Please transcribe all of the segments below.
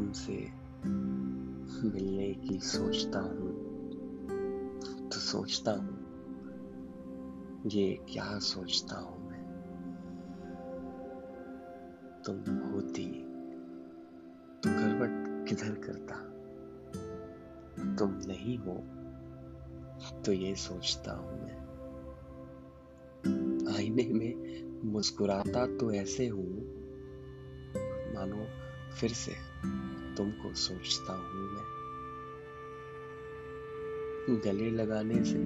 तुमसे मिलने की सोचता हूँ। तो सोचता हूँ, ये क्या सोचता हूँ मैं? तुम होती तो करवट किधर करता? तुम नहीं हो तो ये सोचता हूँ मैं। आईने में मुस्कुराता तो ऐसे हूँ, मानो फिर से तुमको सोचता हूँ मैं। गले लगाने से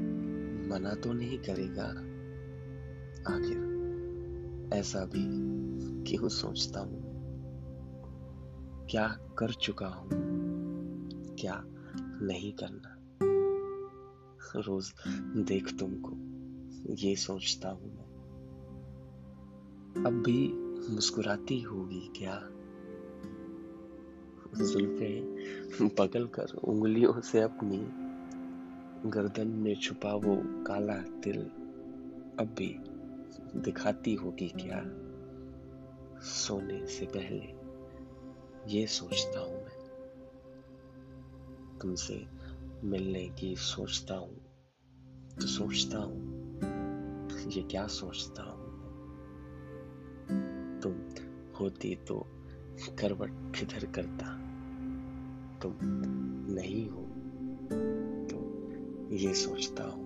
मना तो नहीं करेगा आखिर। ऐसा भी क्यों सोचता हूँ क्या कर चुका हूँ? क्या नहीं करना? रोज देख तुमको, ये सोचता हूँ मैं। अब भी मुस्कुराती होगी क्या? जुल्फे पकड़ कर उंगलियों से अपनी गर्दन में छुपा वो काला तिल अब भी दिखाती होगी क्या? सोने से पहले ये सोचता हूँ मैं। तुमसे मिलने की सोचता हूँ। तो सोचता हूँ, ये क्या सोचता हूँ तुम होती तो करवट किधर करता? तुम नहीं हो तो ये सोचता हूँ।